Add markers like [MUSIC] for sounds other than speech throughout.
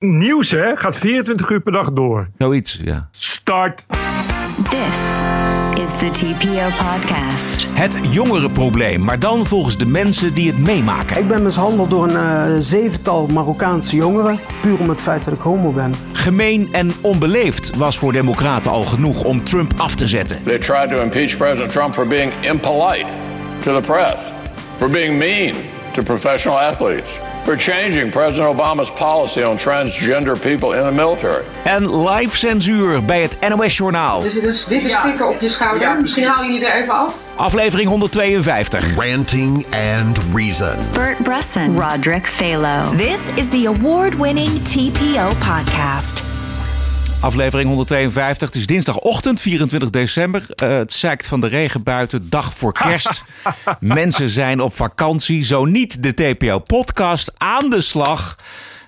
nieuws hè, gaat 24 uur per dag door. Zoiets, ja. Start. This is the TPO podcast. Het jongerenprobleem, maar dan volgens de mensen die het meemaken. Ik ben mishandeld door een eh, zevental Marokkaanse jongeren. Puur om het feit dat ik homo ben. Gemeen en onbeleefd was voor democraten al genoeg om Trump af te zetten. They tried to impeach President Trump for being impolite to the press, for being mean to professional athletes, for changing President Obama's policy on transgender people in the military. En live censuur bij het NOS-journaal. Er zit een witte sticker op je schouder. Misschien haal je die er even af. Aflevering 152. Ranting and Reason. Bert Bresson, Roderick Phalo. This is the award-winning TPO podcast. Aflevering 152. Het is dinsdagochtend, 24 december. Eh, het zeikt van de regen buiten. Dag voor kerst. [LAUGHS] Mensen zijn op vakantie. Zo niet de TPO-podcast aan de slag.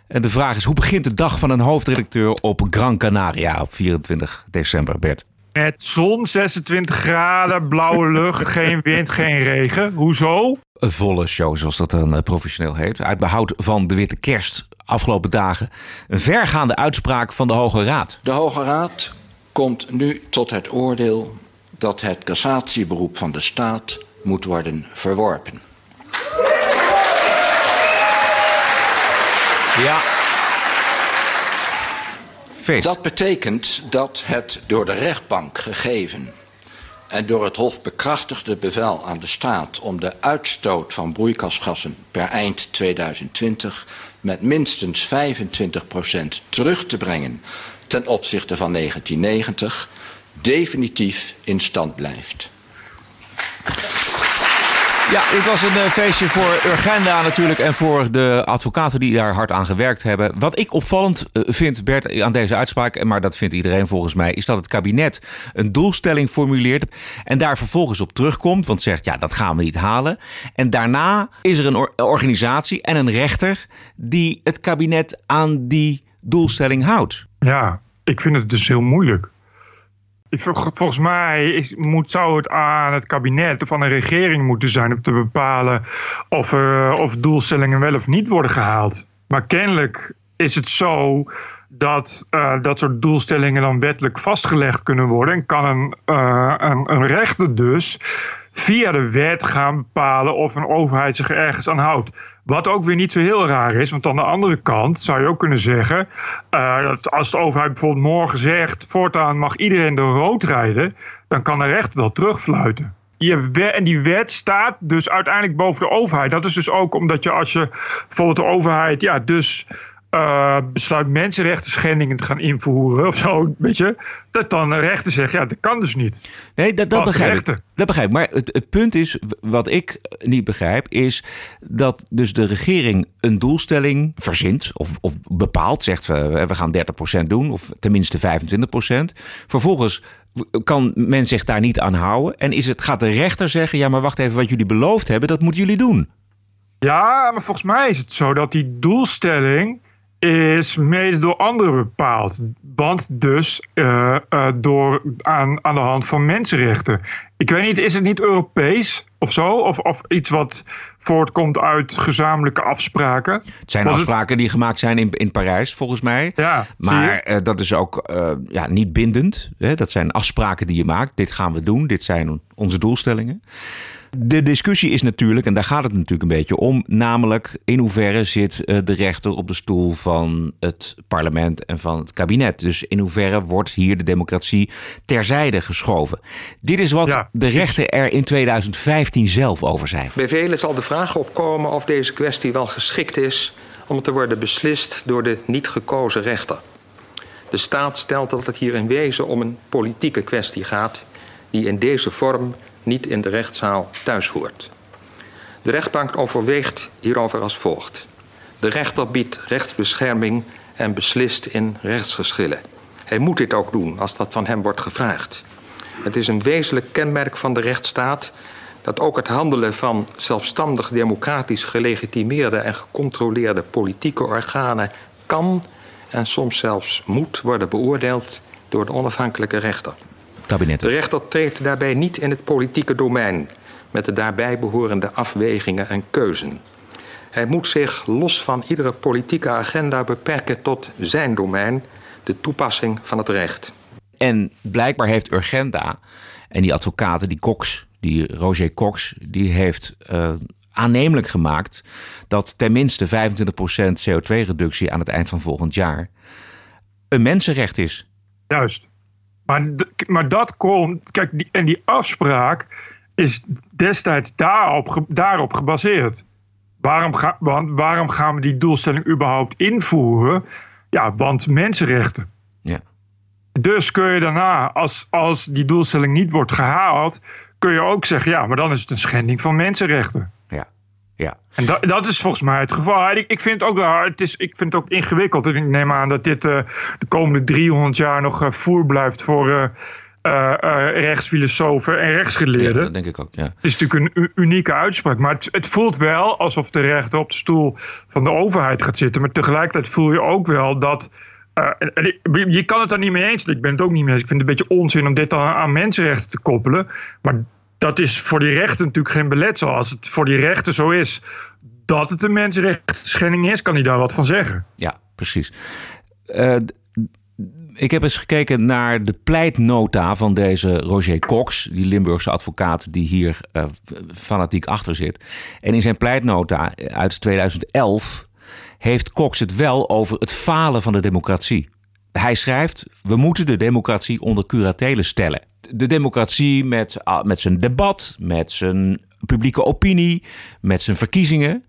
En de vraag is, hoe begint de dag van een hoofdredacteur op Gran Canaria op 24 december, Bert? Met zon, 26 graden, blauwe lucht, [LAUGHS] geen wind, geen regen. Hoezo? Een volle show, zoals dat dan eh, professioneel heet. Uit behoud van de Witte Kerst afgelopen dagen. Een vergaande uitspraak van de Hoge Raad. De Hoge Raad komt nu tot het oordeel dat het cassatieberoep van de staat moet worden verworpen. Ja. Feest. Dat betekent dat het door de rechtbank gegeven en door het Hof bekrachtigde bevel aan de staat om de uitstoot van broeikasgassen per eind 2020 met minstens 25% terug te brengen ten opzichte van 1990 definitief in stand blijft. Ja, dit was een eh, feestje voor Urgenda natuurlijk en voor de advocaten die daar hard aan gewerkt hebben. Wat ik opvallend eh, vind, Bert, aan deze uitspraak, maar dat vindt iedereen volgens mij, is dat het kabinet een doelstelling formuleert en daar vervolgens op terugkomt, want zegt ja, dat gaan we niet halen. En daarna is er een or- organisatie en een rechter die het kabinet aan die doelstelling houdt. Ja, ik vind het dus heel moeilijk. Volgens mij moet, zou het aan het kabinet of aan de regering moeten zijn om te bepalen of, of doelstellingen wel of niet worden gehaald. Maar kennelijk is het zo dat eh, dat soort doelstellingen dan wettelijk vastgelegd kunnen worden. En kan een, eh, een, een rechter dus via de wet gaan bepalen of een overheid zich ergens aan houdt. Wat ook weer niet zo heel raar is, want aan de andere kant zou je ook kunnen zeggen eh, dat als de overheid bijvoorbeeld morgen zegt: voortaan mag iedereen door rood rijden, dan kan de rechter dat terugfluiten. Je en die wet staat dus uiteindelijk boven de overheid. Dat is dus ook omdat je als je bijvoorbeeld de overheid, ja, dus eh, besluit mensenrechten schendingen te gaan invoeren of zo, weet je, dat dan de rechter zegt: ja, dat kan dus niet. Nee, dat, dat begrijp ik. Begrijp. Maar het, het punt is, wat ik niet begrijp, is dat dus de regering een doelstelling verzint of, of bepaalt. Zegt we, we gaan 30% doen of tenminste 25%. Vervolgens kan men zich daar niet aan houden. En is het, gaat de rechter zeggen, ja maar wacht even, wat jullie beloofd hebben, dat moeten jullie doen. Ja, maar volgens mij is het zo dat die doelstelling is mede door anderen bepaald. Want dus eh, eh, door, aan, aan de hand van mensenrechten. Ik weet niet, is het niet Europees of zo? Of, of iets wat voortkomt uit gezamenlijke afspraken? Het zijn het- afspraken die gemaakt zijn in, in Parijs, volgens mij. Ja, maar eh, dat is ook ja, niet bindend. Hè? Dat zijn afspraken die je maakt. Dit gaan we doen. Dit zijn onze doelstellingen. De discussie is natuurlijk, en daar gaat het natuurlijk een beetje om, namelijk in hoeverre zit eh, de rechter op de stoel van het parlement en van het kabinet. Dus in hoeverre wordt hier de democratie terzijde geschoven. Dit is wat Ja, de rechter er in 2015 zelf over zei. Bij velen zal de vraag opkomen of deze kwestie wel geschikt is om te worden beslist door de niet gekozen rechter. De staat stelt dat het hier in wezen om een politieke kwestie gaat die in deze vorm niet in de rechtszaal thuis hoort. De rechtbank overweegt hierover als volgt. De rechter biedt rechtsbescherming en beslist in rechtsgeschillen. Hij moet dit ook doen als dat van hem wordt gevraagd. Het is een wezenlijk kenmerk van de rechtsstaat dat ook het handelen van zelfstandig democratisch gelegitimeerde en gecontroleerde politieke organen kan en soms zelfs moet worden beoordeeld door de onafhankelijke rechter. Kabinet De rechter treedt daarbij niet in het politieke domein met de daarbij behorende afwegingen en keuzen. Hij moet zich los van iedere politieke agenda beperken tot zijn domein, de toepassing van het recht. En blijkbaar heeft Urgenda en die advocaten, die Cox, die Roger Cox, die heeft uh, aannemelijk gemaakt dat tenminste 25% CO2-reductie aan het eind van volgend jaar een mensenrecht is. Juist. Maar, maar dat komt, kijk, die, en die afspraak is destijds daarop, daarop gebaseerd. Waarom, ga, want, waarom gaan we die doelstelling überhaupt invoeren? Ja, want mensenrechten. Ja. Dus kun je daarna, als, als die doelstelling niet wordt gehaald, kun je ook zeggen, ja, maar dan is het een schending van mensenrechten. Ja. En dat, dat is volgens mij het geval. Ik, ik vind het ook het is, ik vind het ook ingewikkeld. Ik neem aan dat dit uh, de komende 300 jaar nog uh, voer blijft voor uh, rechtsfilosofen en rechtsgeleerden. Ja, dat denk ik ook, ja. Het is natuurlijk een unieke uitspraak. Maar het, het, voelt wel alsof de rechter op de stoel van de overheid gaat zitten. Maar tegelijkertijd voel je ook wel dat... je kan het daar niet mee eens. Ik ben het ook niet mee eens. Ik vind het een beetje onzin om dit aan, aan mensenrechten te koppelen. Maar dat is voor die rechter natuurlijk geen beletsel. Als het voor die rechter zo is dat het een mensenrechtsschending is, kan hij daar wat van zeggen. Ja, precies. Uh, ik heb eens gekeken naar de pleitnota van deze Roger Cox, die Limburgse advocaat die hier uh, fanatiek achter zit. En in zijn pleitnota uit 2011 heeft Cox het wel over het falen van de democratie. Hij schrijft: We moeten de democratie onder curatele stellen de democratie met, ah, met zijn debat, met zijn publieke opinie, met zijn verkiezingen.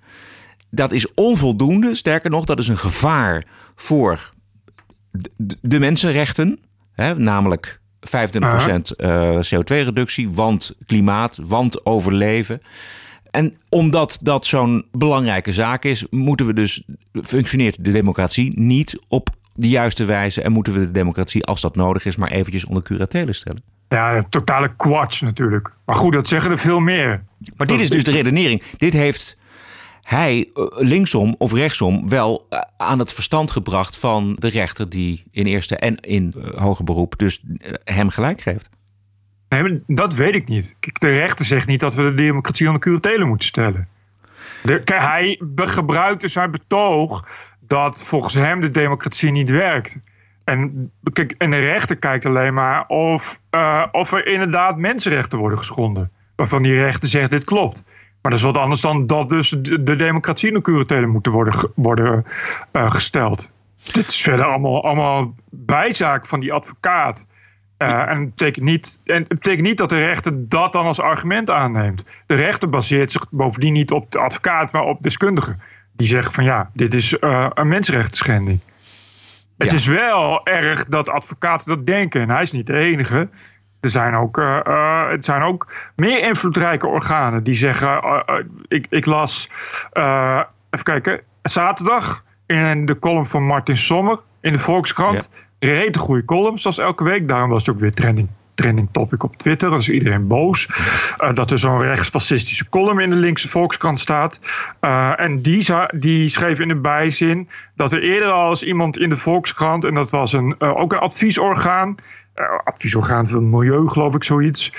Dat is onvoldoende. Sterker nog, dat is een gevaar voor de, mensenrechten. Hè, namelijk 25% uh, CO2-reductie, want klimaat, want overleven. En omdat dat zo'n belangrijke zaak is, moeten we dus functioneert de democratie niet op de juiste wijze en moeten we de democratie, als dat nodig is, maar eventjes onder curatele stellen. Ja, totale kwats natuurlijk. Maar goed, dat zeggen er veel meer. Maar dit is dus de redenering. Dit heeft hij eh, linksom of rechtsom wel eh, aan het verstand gebracht van de rechter die in eerste en in eh, hoger beroep dus hem gelijk geeft. Nee, dat weet ik niet. De rechter zegt niet dat we de democratie onder curatele moeten stellen. De, hij gebruikt dus zijn betoog dat volgens hem de democratie niet werkt. En, kijk, en de rechter kijkt alleen maar of, uh, of er inderdaad mensenrechten worden geschonden. Waarvan die rechter zegt dit klopt. Maar dat is wat anders dan dat dus de, de democratie in de curatele moeten worden, worden uh, gesteld. Dit is verder allemaal, allemaal bijzaak van die advocaat. Uh, en, het betekent niet, en het betekent niet dat de rechter dat dan als argument aanneemt. De rechter baseert zich bovendien niet op de advocaat, maar op deskundigen. Die zeggen van ja, dit is een mensenrechtenschending. Het is wel erg dat advocaten dat denken. En hij is niet de enige. Er zijn ook, uh, uh, het zijn ook meer invloedrijke organen die zeggen. Uh, ik, ik, las, even kijken, zaterdag in de column van Martin Sommer in de Volkskrant. Ja. Een goede column, zoals elke week. Daarom was het ook weer trending trending topic op Twitter. Dan is iedereen boos. Uh, dat er zo'n rechtsfascistische column in de linkse Volkskrant staat. Uh, en die, die schreef in de bijzin dat er eerder al eens iemand in de Volkskrant, en dat was een, uh, ook een adviesorgaan, adviesorgaan van milieu, geloof ik, zoiets.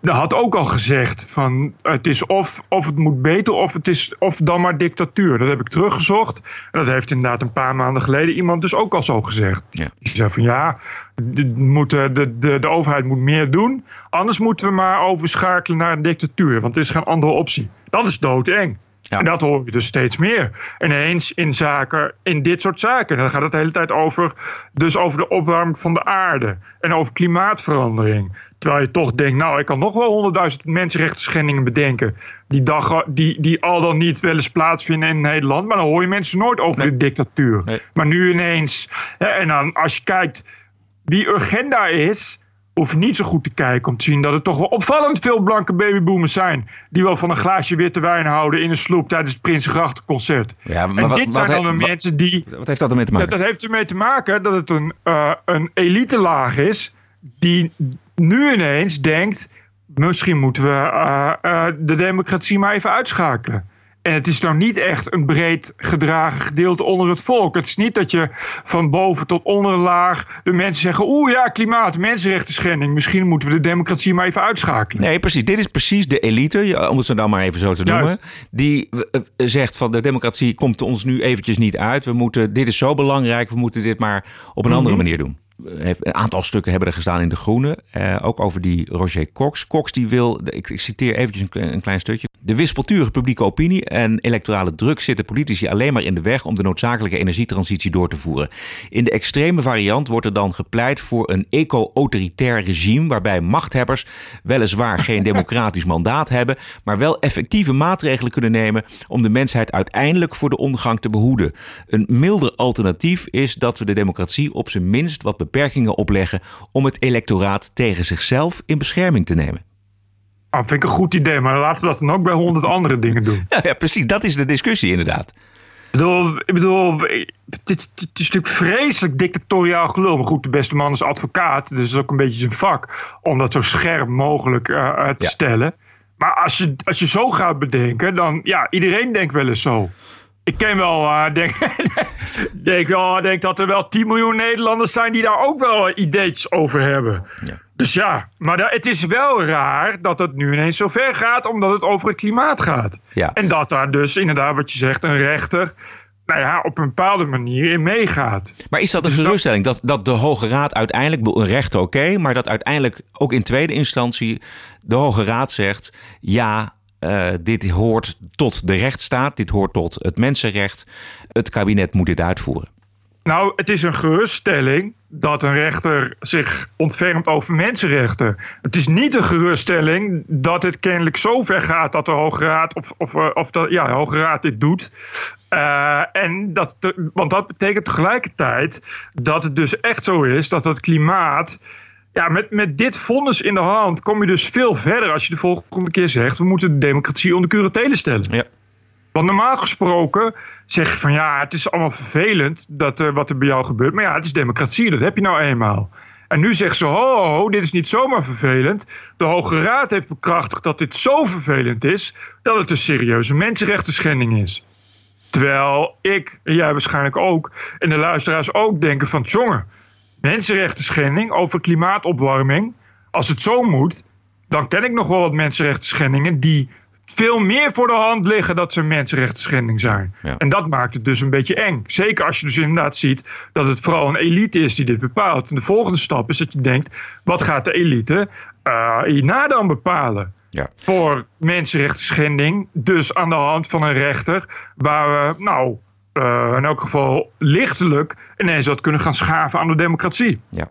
Dat had ook al gezegd van het is of, of het moet beter of het is of dan maar dictatuur. Dat heb ik teruggezocht. En dat heeft inderdaad een paar maanden geleden iemand dus ook al zo gezegd. Ja. Die zei van ja, de, de, de, de overheid moet meer doen. Anders moeten we maar overschakelen naar een dictatuur. Want er is geen andere optie. Dat is doodeng. Ja. En dat hoor je dus steeds meer. Ineens in zaken, in dit soort zaken. En dan gaat het de hele tijd over, dus over de opwarming van de aarde. En over klimaatverandering. Terwijl je toch denkt, nou, ik kan nog wel honderdduizend mensenrechten schendingen bedenken. Die, dag, die, die al dan niet wel eens plaatsvinden in Nederland. Maar dan hoor je mensen nooit over de dictatuur. Maar nu ineens. Hè, en dan als je kijkt wie Urgenda is hoef niet zo goed te kijken om te zien dat er toch wel opvallend veel blanke babyboomers zijn. Die wel van een glaasje witte wijn houden in een sloep tijdens het Prinsengrachtenconcert. Ja, maar en wat, dit zijn dan de mensen die. Wat heeft dat ermee te maken? Dat, dat heeft ermee te maken dat het een, uh, een elite is die nu ineens denkt. Misschien moeten we uh, uh, de democratie maar even uitschakelen. En het is nou niet echt een breed gedragen gedeelte onder het volk. Het is niet dat je van boven tot onderlaag de mensen zeggen: oeh ja, klimaat, mensenrechten schending. Misschien moeten we de democratie maar even uitschakelen. Nee, precies. Dit is precies de elite, om het zo dan maar even zo te noemen. Juist. Die eh, zegt van de democratie komt ons nu eventjes niet uit. We moeten, dit is zo belangrijk, we moeten dit maar op een andere Mhm. manier doen. Heeft- Een aantal stukken hebben er gestaan in De Groene. Eh, ook over die Roger Cox. Cox die wil, ik, ik citeer eventjes een, een klein stukje. De wispelturige publieke opinie en electorale druk zitten politici alleen maar in de weg om de noodzakelijke energietransitie door te voeren. In de extreme variant wordt er dan gepleit voor een eco-autoritair regime waarbij machthebbers weliswaar geen [LAUGHS] democratisch mandaat hebben, maar wel effectieve maatregelen kunnen nemen om de mensheid uiteindelijk voor de ondergang te behoeden. Een milder alternatief is dat we de democratie op zijn minst wat beperkingen opleggen om het electoraat tegen zichzelf in bescherming te nemen. Ah, vind ik een goed idee, maar laten we dat dan ook bij honderd andere dingen doen. Ja, [LAUGHS] ja, precies. Dat is de discussie inderdaad. Ik bedoel, ik bedoel het, is, natuurlijk vreselijk dictatoriaal gelul. Maar goed, de beste man is advocaat, dus dat is ook een beetje zijn vak om dat zo scherp mogelijk eh, te Ja. stellen. Maar als je, als je zo gaat bedenken, dan ja, iedereen denkt wel eens zo. Ik ken wel, eh, [LAUGHS] denk, denk, wel, denk dat er wel 10 miljoen Nederlanders zijn die daar ook wel ideetjes over hebben. Dus ja, maar het is wel raar dat het nu ineens zo ver gaat, omdat het over het klimaat gaat. Ja. En dat daar dus inderdaad, wat je zegt, een rechter, nou ja, op een bepaalde manier in meegaat. Maar is dat een geruststelling dat, dat de Hoge Raad uiteindelijk, een rechter oké, maar dat uiteindelijk ook in tweede instantie de Hoge Raad zegt: ja, eh, dit hoort tot de rechtsstaat, dit hoort tot het mensenrecht, het kabinet moet dit uitvoeren. Nou, het is een geruststelling dat een rechter zich ontfermt over mensenrechten. Het is niet een geruststelling dat het kennelijk zo ver gaat dat de Hoge Raad, of, of, eh, of de, ja, de Hoge Raad dit doet. Eh, en dat, want dat betekent tegelijkertijd dat het dus echt zo is dat het klimaat. Ja, met, met dit vonnis in de hand kom je dus veel verder als je de volgende keer zegt: we moeten de democratie onder curatele stellen. Ja. Want normaal gesproken zeg je van ja, het is allemaal vervelend dat, wat er bij jou gebeurt. Maar ja, het is democratie, dat heb je nou eenmaal. En nu zeggen ze, ho, dit is niet zomaar vervelend. De Hoge Raad heeft bekrachtigd dat dit zo vervelend is... dat het een serieuze mensenrechten schending is. Terwijl ik, en jij waarschijnlijk ook, en de luisteraars ook denken van... jongen, mensenrechten schending over klimaatopwarming... als het zo moet, dan ken ik nog wel wat mensenrechten schendingen... die veel meer voor de hand liggen dat ze mensenrechten schending zijn. Ja. En dat maakt het dus een beetje eng. Zeker als je dus inderdaad ziet dat het vooral een elite is die dit bepaalt. En de volgende stap is dat je denkt, wat gaat de elite eh, hierna dan bepalen? Ja. Voor mensenrechten schending, dus aan de hand van een rechter, waar we nou eh, in elk geval lichtelijk ineens wat kunnen gaan schaven aan de democratie. Ja.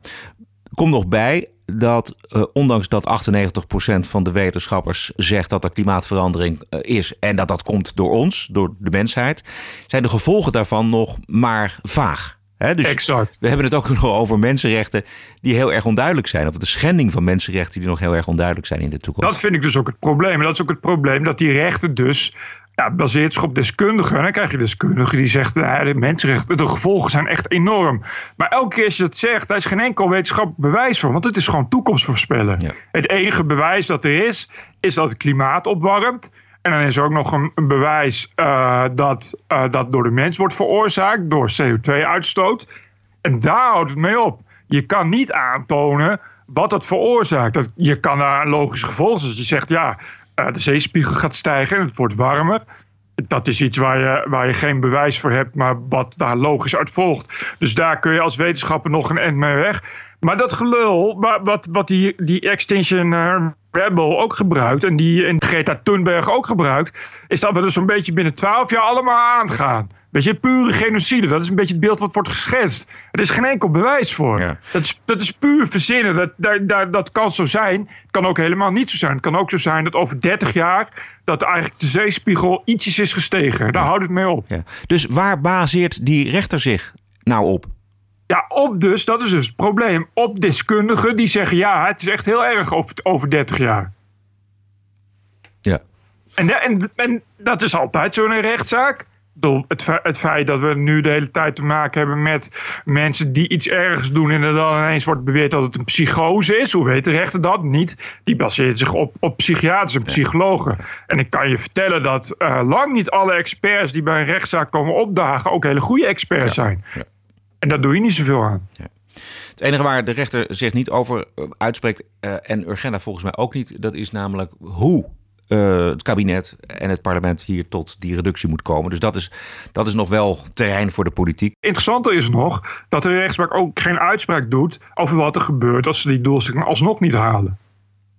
Kom nog bij dat eh, ondanks dat 98% van de wetenschappers zegt dat er klimaatverandering eh, is en dat dat komt door ons, door de mensheid, zijn de gevolgen daarvan nog maar vaag. Hè, dus Exact. we hebben het ook [LAUGHS] nog over mensenrechten die heel erg onduidelijk zijn. Of de schending van mensenrechten die nog heel erg onduidelijk zijn in de toekomst. Dat vind ik dus ook het probleem. En dat is ook het probleem dat die rechten dus ja, baseert zich op deskundigen. En dan krijg je deskundigen die zegt, nou, de mensenrechten, de gevolgen zijn echt enorm. Maar elke keer als je dat zegt, daar is geen enkel wetenschappelijk bewijs voor. Want het is gewoon toekomst voorspellen. Ja. Het enige bewijs dat er is, is dat het klimaat opwarmt. En dan is er ook nog een, een bewijs eh, dat eh, dat door de mens wordt veroorzaakt, door CO2-uitstoot. En daar houdt het mee op. Je kan niet aantonen wat het veroorzaakt. Dat, je kan daar een logisch gevolg. Dus je zegt ja, de zeespiegel gaat stijgen en het wordt warmer. Dat is iets waar je, waar je geen bewijs voor hebt, maar wat daar logisch uit volgt. Dus daar kun je als wetenschapper nog een end mee weg. Maar dat gelul, wa- wat, wat die, die Extinction eh, Rebel ook gebruikt... en die en Greta Thunberg ook gebruikt... is dat we er zo'n beetje binnen twaalf jaar allemaal aangaan. Weet je, pure genocide. Dat is een beetje het beeld wat wordt geschetst. Er is geen enkel bewijs voor. Ja. Dat, is, dat is puur verzinnen. Dat, daar, daar, dat kan zo zijn. Het kan ook helemaal niet zo zijn. Het kan ook zo zijn dat over 30 jaar... dat eigenlijk de zeespiegel ietsjes is gestegen. Daar houdt het mee op. Ja. Dus waar baseert die rechter zich nou op? Ja, op dus, dat is dus het probleem. Op deskundigen die zeggen... ja, het is echt heel erg over, over 30 jaar. Ja. En, en, en dat is altijd zo in een rechtszaak. Het, fe- het feit dat we nu de hele tijd te maken hebben met mensen die iets ergs doen en er dan ineens wordt beweerd dat het een psychose is. Hoe weet de rechter dat? Niet. Die baseert zich op, op psychiaters en psychologen. En ik kan je vertellen dat eh, lang niet alle experts die bij een rechtszaak komen opdagen ook hele goede experts zijn. En daar doe je niet zoveel aan. Het enige waar de rechter zich niet over eh, uitspreekt, eh, en Urgenda volgens mij ook niet, dat is namelijk hoe eh, het kabinet en het parlement hier tot die reductie moet komen. Dus dat is, dat is nog wel terrein voor de politiek. Interessanter is nog dat de rechtspraak ook geen uitspraak doet over wat er gebeurt als ze die doelstelling alsnog niet halen.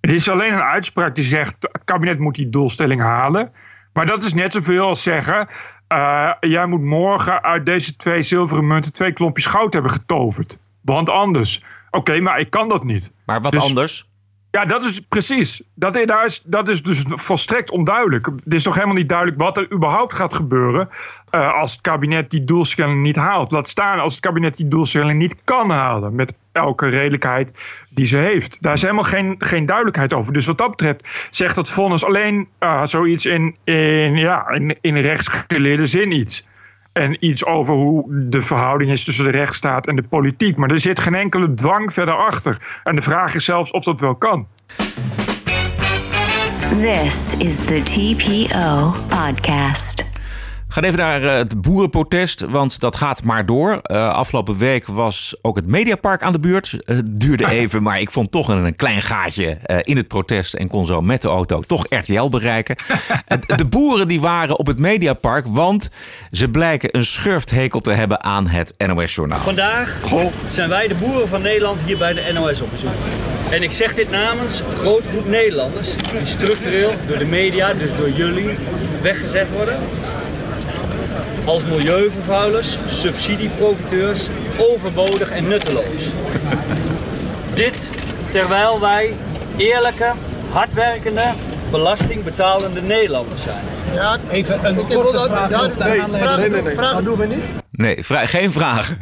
Het is alleen een uitspraak die zegt: het kabinet moet die doelstelling halen. Maar dat is net zoveel als zeggen: eh, jij moet morgen uit deze twee zilveren munten twee klompjes goud hebben getoverd. Want anders. Oké, maar ik kan dat niet. Maar wat Dus- anders? Ja, dat is precies. Dat is, dat is dus volstrekt onduidelijk. Het is toch helemaal niet duidelijk wat er überhaupt gaat gebeuren. eh, als het kabinet die doelstelling niet haalt. Laat staan als het kabinet die doelstelling niet kan halen. Met elke redelijkheid die ze heeft. Daar is helemaal geen, geen duidelijkheid over. Dus wat dat betreft zegt dat vonnis alleen eh, zoiets in, in, ja, in, in rechtsgeleerde zin iets. En iets over hoe de verhouding is tussen de rechtsstaat en de politiek. Maar er zit geen enkele dwang verder achter. En de vraag is zelfs of dat wel kan. This is the TPO Podcast. We gaan even naar eh, het boerenprotest, want dat gaat maar door. Eh, afgelopen week was ook het Mediapark aan de beurt. Eh, Het duurde [LAUGHS] even, maar ik vond toch een, een klein gaatje eh, in het protest... en kon zo met de auto toch RTL bereiken. [LAUGHS] De boeren die waren op het Mediapark, want ze blijken een schurfthekel te hebben aan het NOS-journaal. Vandaag zijn wij de boeren van Nederland hier bij de NOS op bezoek. En ik zeg dit namens een grote groep Nederlanders die structureel door de media, dus door jullie, weggezet worden. Als milieuvervuilers, subsidieprofiteurs, overbodig en nutteloos. Dit terwijl wij eerlijke, hardwerkende, belastingbetalende Nederlanders zijn. Ja, Even een ik korte vraag ja, nee, Nee, nee, nee. vragen Dat doen we niet. Nee, vra- geen vragen.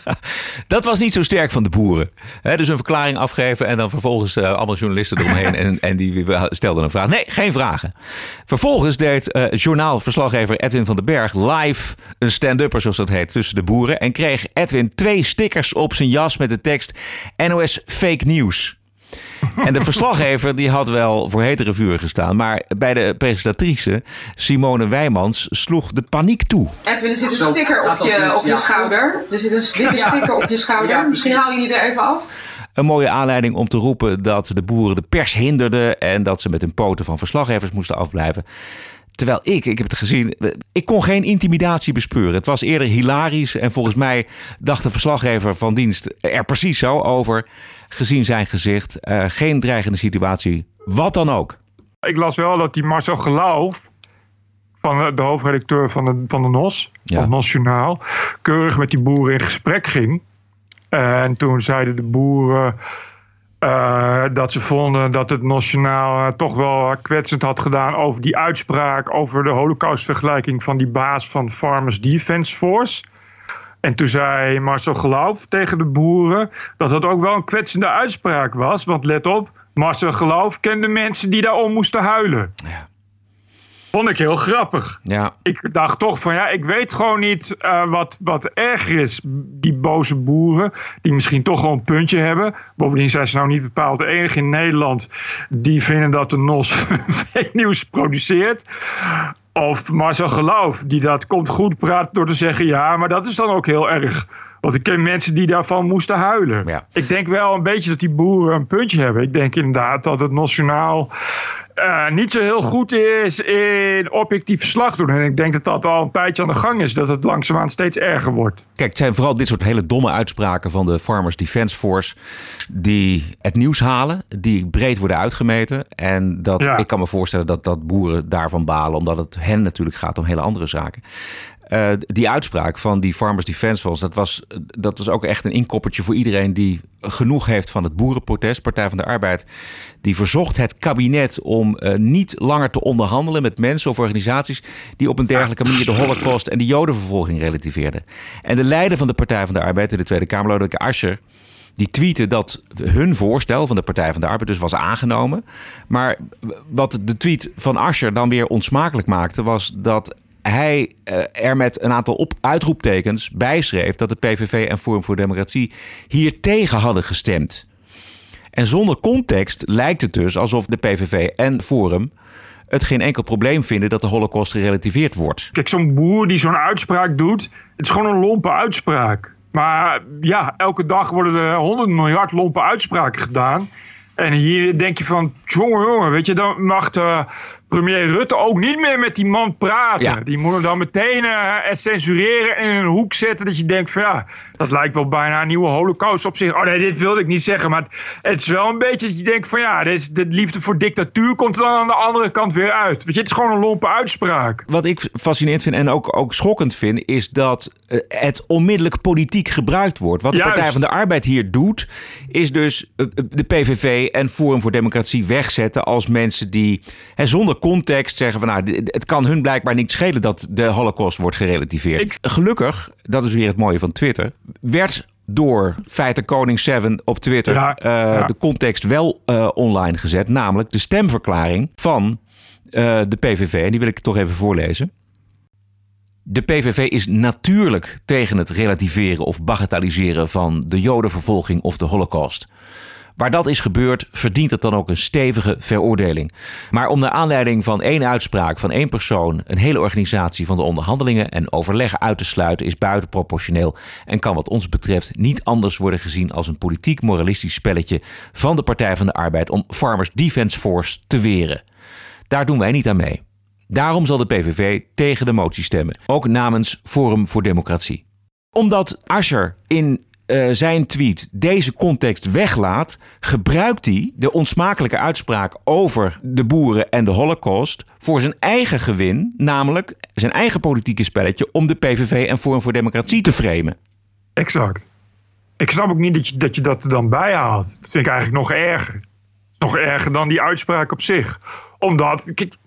[LAUGHS] dat was niet zo sterk van de boeren. Hè, dus een verklaring afgeven en dan vervolgens eh, allemaal journalisten eromheen en, en die stelden een vraag. Nee, geen vragen. Vervolgens deed eh, journaalverslaggever Edwin van den Berg live een stand-upper, zoals dat heet, tussen de boeren. En kreeg Edwin twee stickers op zijn jas met de tekst NOS Fake News. [LAUGHS] En de verslaggever die had wel voor hetere vuur gestaan. Maar bij de presentatrice Simone Wijmans sloeg de paniek toe. Edwin, er zit een sticker op je, op je schouder. Er zit een witte sticker op je schouder. Misschien haal je die er even af. Een mooie aanleiding om te roepen dat de boeren de pers hinderden en dat ze met hun poten van verslaggevers moesten afblijven. Terwijl ik, ik heb het gezien, ik kon geen intimidatie bespeuren. Het was eerder hilarisch en volgens mij dacht de verslaggever van dienst er precies zo over. Gezien zijn gezicht, eh, geen dreigende situatie, wat dan ook. Ik las wel dat die Marcel Geloof, van de, hoofdredacteur van de, van de NOS, van het NOS Journaal, keurig met die boeren in gesprek ging. En toen zeiden de boeren eh, dat ze vonden dat het NOS Journaal eh, toch wel kwetsend had gedaan over die uitspraak over de holocaustvergelijking van die baas van Farmers Defence Force. En toen zei Marcel Geloof tegen de boeren dat dat ook wel een kwetsende uitspraak was. Want let op, Marcel Geloof kende mensen die daarom moesten huilen. Vond ik heel grappig. Ja. Ik dacht toch van ja, ik weet gewoon niet eh, wat, wat erger is. Die boze boeren, die misschien toch wel een puntje hebben. Bovendien zijn ze nou niet bepaald de enige in Nederland die vinden dat de NOS [LAUGHS] fake nieuws produceert. Of Marcel Geloof, die dat komt goed praat door te zeggen ja, maar dat is dan ook heel erg. Want ik ken mensen die daarvan moesten huilen. Ik denk wel een beetje dat die boeren een puntje hebben. Ik denk inderdaad dat het nationaal eh, niet zo heel goed is in objectief verslag doen. En ik denk dat dat al een tijdje aan de gang is. Dat het langzaamaan steeds erger wordt. Kijk, het zijn vooral dit soort hele domme uitspraken van de Farmers Defence Force die het nieuws halen, die breed worden uitgemeten. En dat, Ja. ik kan me voorstellen dat, dat boeren daarvan balen, omdat het hen natuurlijk gaat om hele andere zaken. Eh, die uitspraak van die Farmers Defence Force, dat was, dat was ook echt een inkoppertje voor iedereen die genoeg heeft van het boerenprotest. Partij van de Arbeid die verzocht het kabinet om eh, niet langer te onderhandelen met mensen of organisaties die op een dergelijke manier de holocaust en de jodenvervolging relativeerden. En de leider van de Partij van de Arbeid in de Tweede Kamer, Lodewijk Asscher, die tweette dat hun voorstel van de Partij van de Arbeid dus was aangenomen. Maar wat de tweet van Asscher dan weer onsmakelijk maakte, was dat hij uh, er met een aantal op uitroeptekens bijschreef dat de PVV en Forum voor Democratie hier tegen hadden gestemd. En zonder context lijkt het dus alsof de PVV en Forum het geen enkel probleem vinden dat de holocaust gerelativeerd wordt. Kijk, zo'n boer die zo'n uitspraak doet, het is gewoon een lompe uitspraak. Maar ja, elke dag worden er 100 miljard lompe uitspraken gedaan. En hier denk je van, jongen, jongen, weet je, dan mag de premier Rutte ook niet meer met die man praten. Die moet hem dan meteen uh, censureren en in een hoek zetten. Dat je denkt van ja, dat lijkt wel bijna een nieuwe holocaust op zich. Oh nee, dit wilde ik niet zeggen. Maar het is wel een beetje dat je denkt van ja, dit de liefde voor dictatuur komt er dan aan de andere kant weer uit. Weet je, het is gewoon een lompe uitspraak. Wat ik fascinerend vind en ook, ook schokkend vind, is dat eh, het onmiddellijk politiek gebruikt wordt. Wat de Partij van de Arbeid hier doet, is dus eh, de PVV en Forum voor Democratie wegzetten als mensen die hè, zonder context zeggen van nou, het kan hun blijkbaar niet schelen dat de Holocaust wordt gerelativeerd. Gelukkig, dat is weer het mooie van Twitter, werd door feiten Koning 7 op Twitter eh, de context wel uh, online gezet. Namelijk de stemverklaring van uh, de PVV. En die wil ik toch even voorlezen. De PVV is natuurlijk tegen het relativeren of bagatelliseren van de Jodenvervolging of de Holocaust. Waar dat is gebeurd, verdient het dan ook een stevige veroordeling. Maar om naar aanleiding van één uitspraak van één persoon een hele organisatie van de onderhandelingen en overleggen uit te sluiten, is buitenproportioneel en kan wat ons betreft niet anders worden gezien als een politiek-moralistisch spelletje van de Partij van de Arbeid om Farmers Defence Force te weren. Daar doen wij niet aan mee. Daarom zal de PVV tegen de motie stemmen, ook namens Forum voor Democratie. Omdat Ascher in uh, zijn tweet deze context weglaat, gebruikt hij de onsmakelijke uitspraak over de boeren en de Holocaust voor zijn eigen gewin, namelijk zijn eigen politieke spelletje om de PVV en Forum voor Democratie te framen. Exact. Ik snap ook niet dat je dat, er dan bij haalt. Dat vind ik eigenlijk nog erger. Nog erger dan die uitspraak op zich. Omdat, het,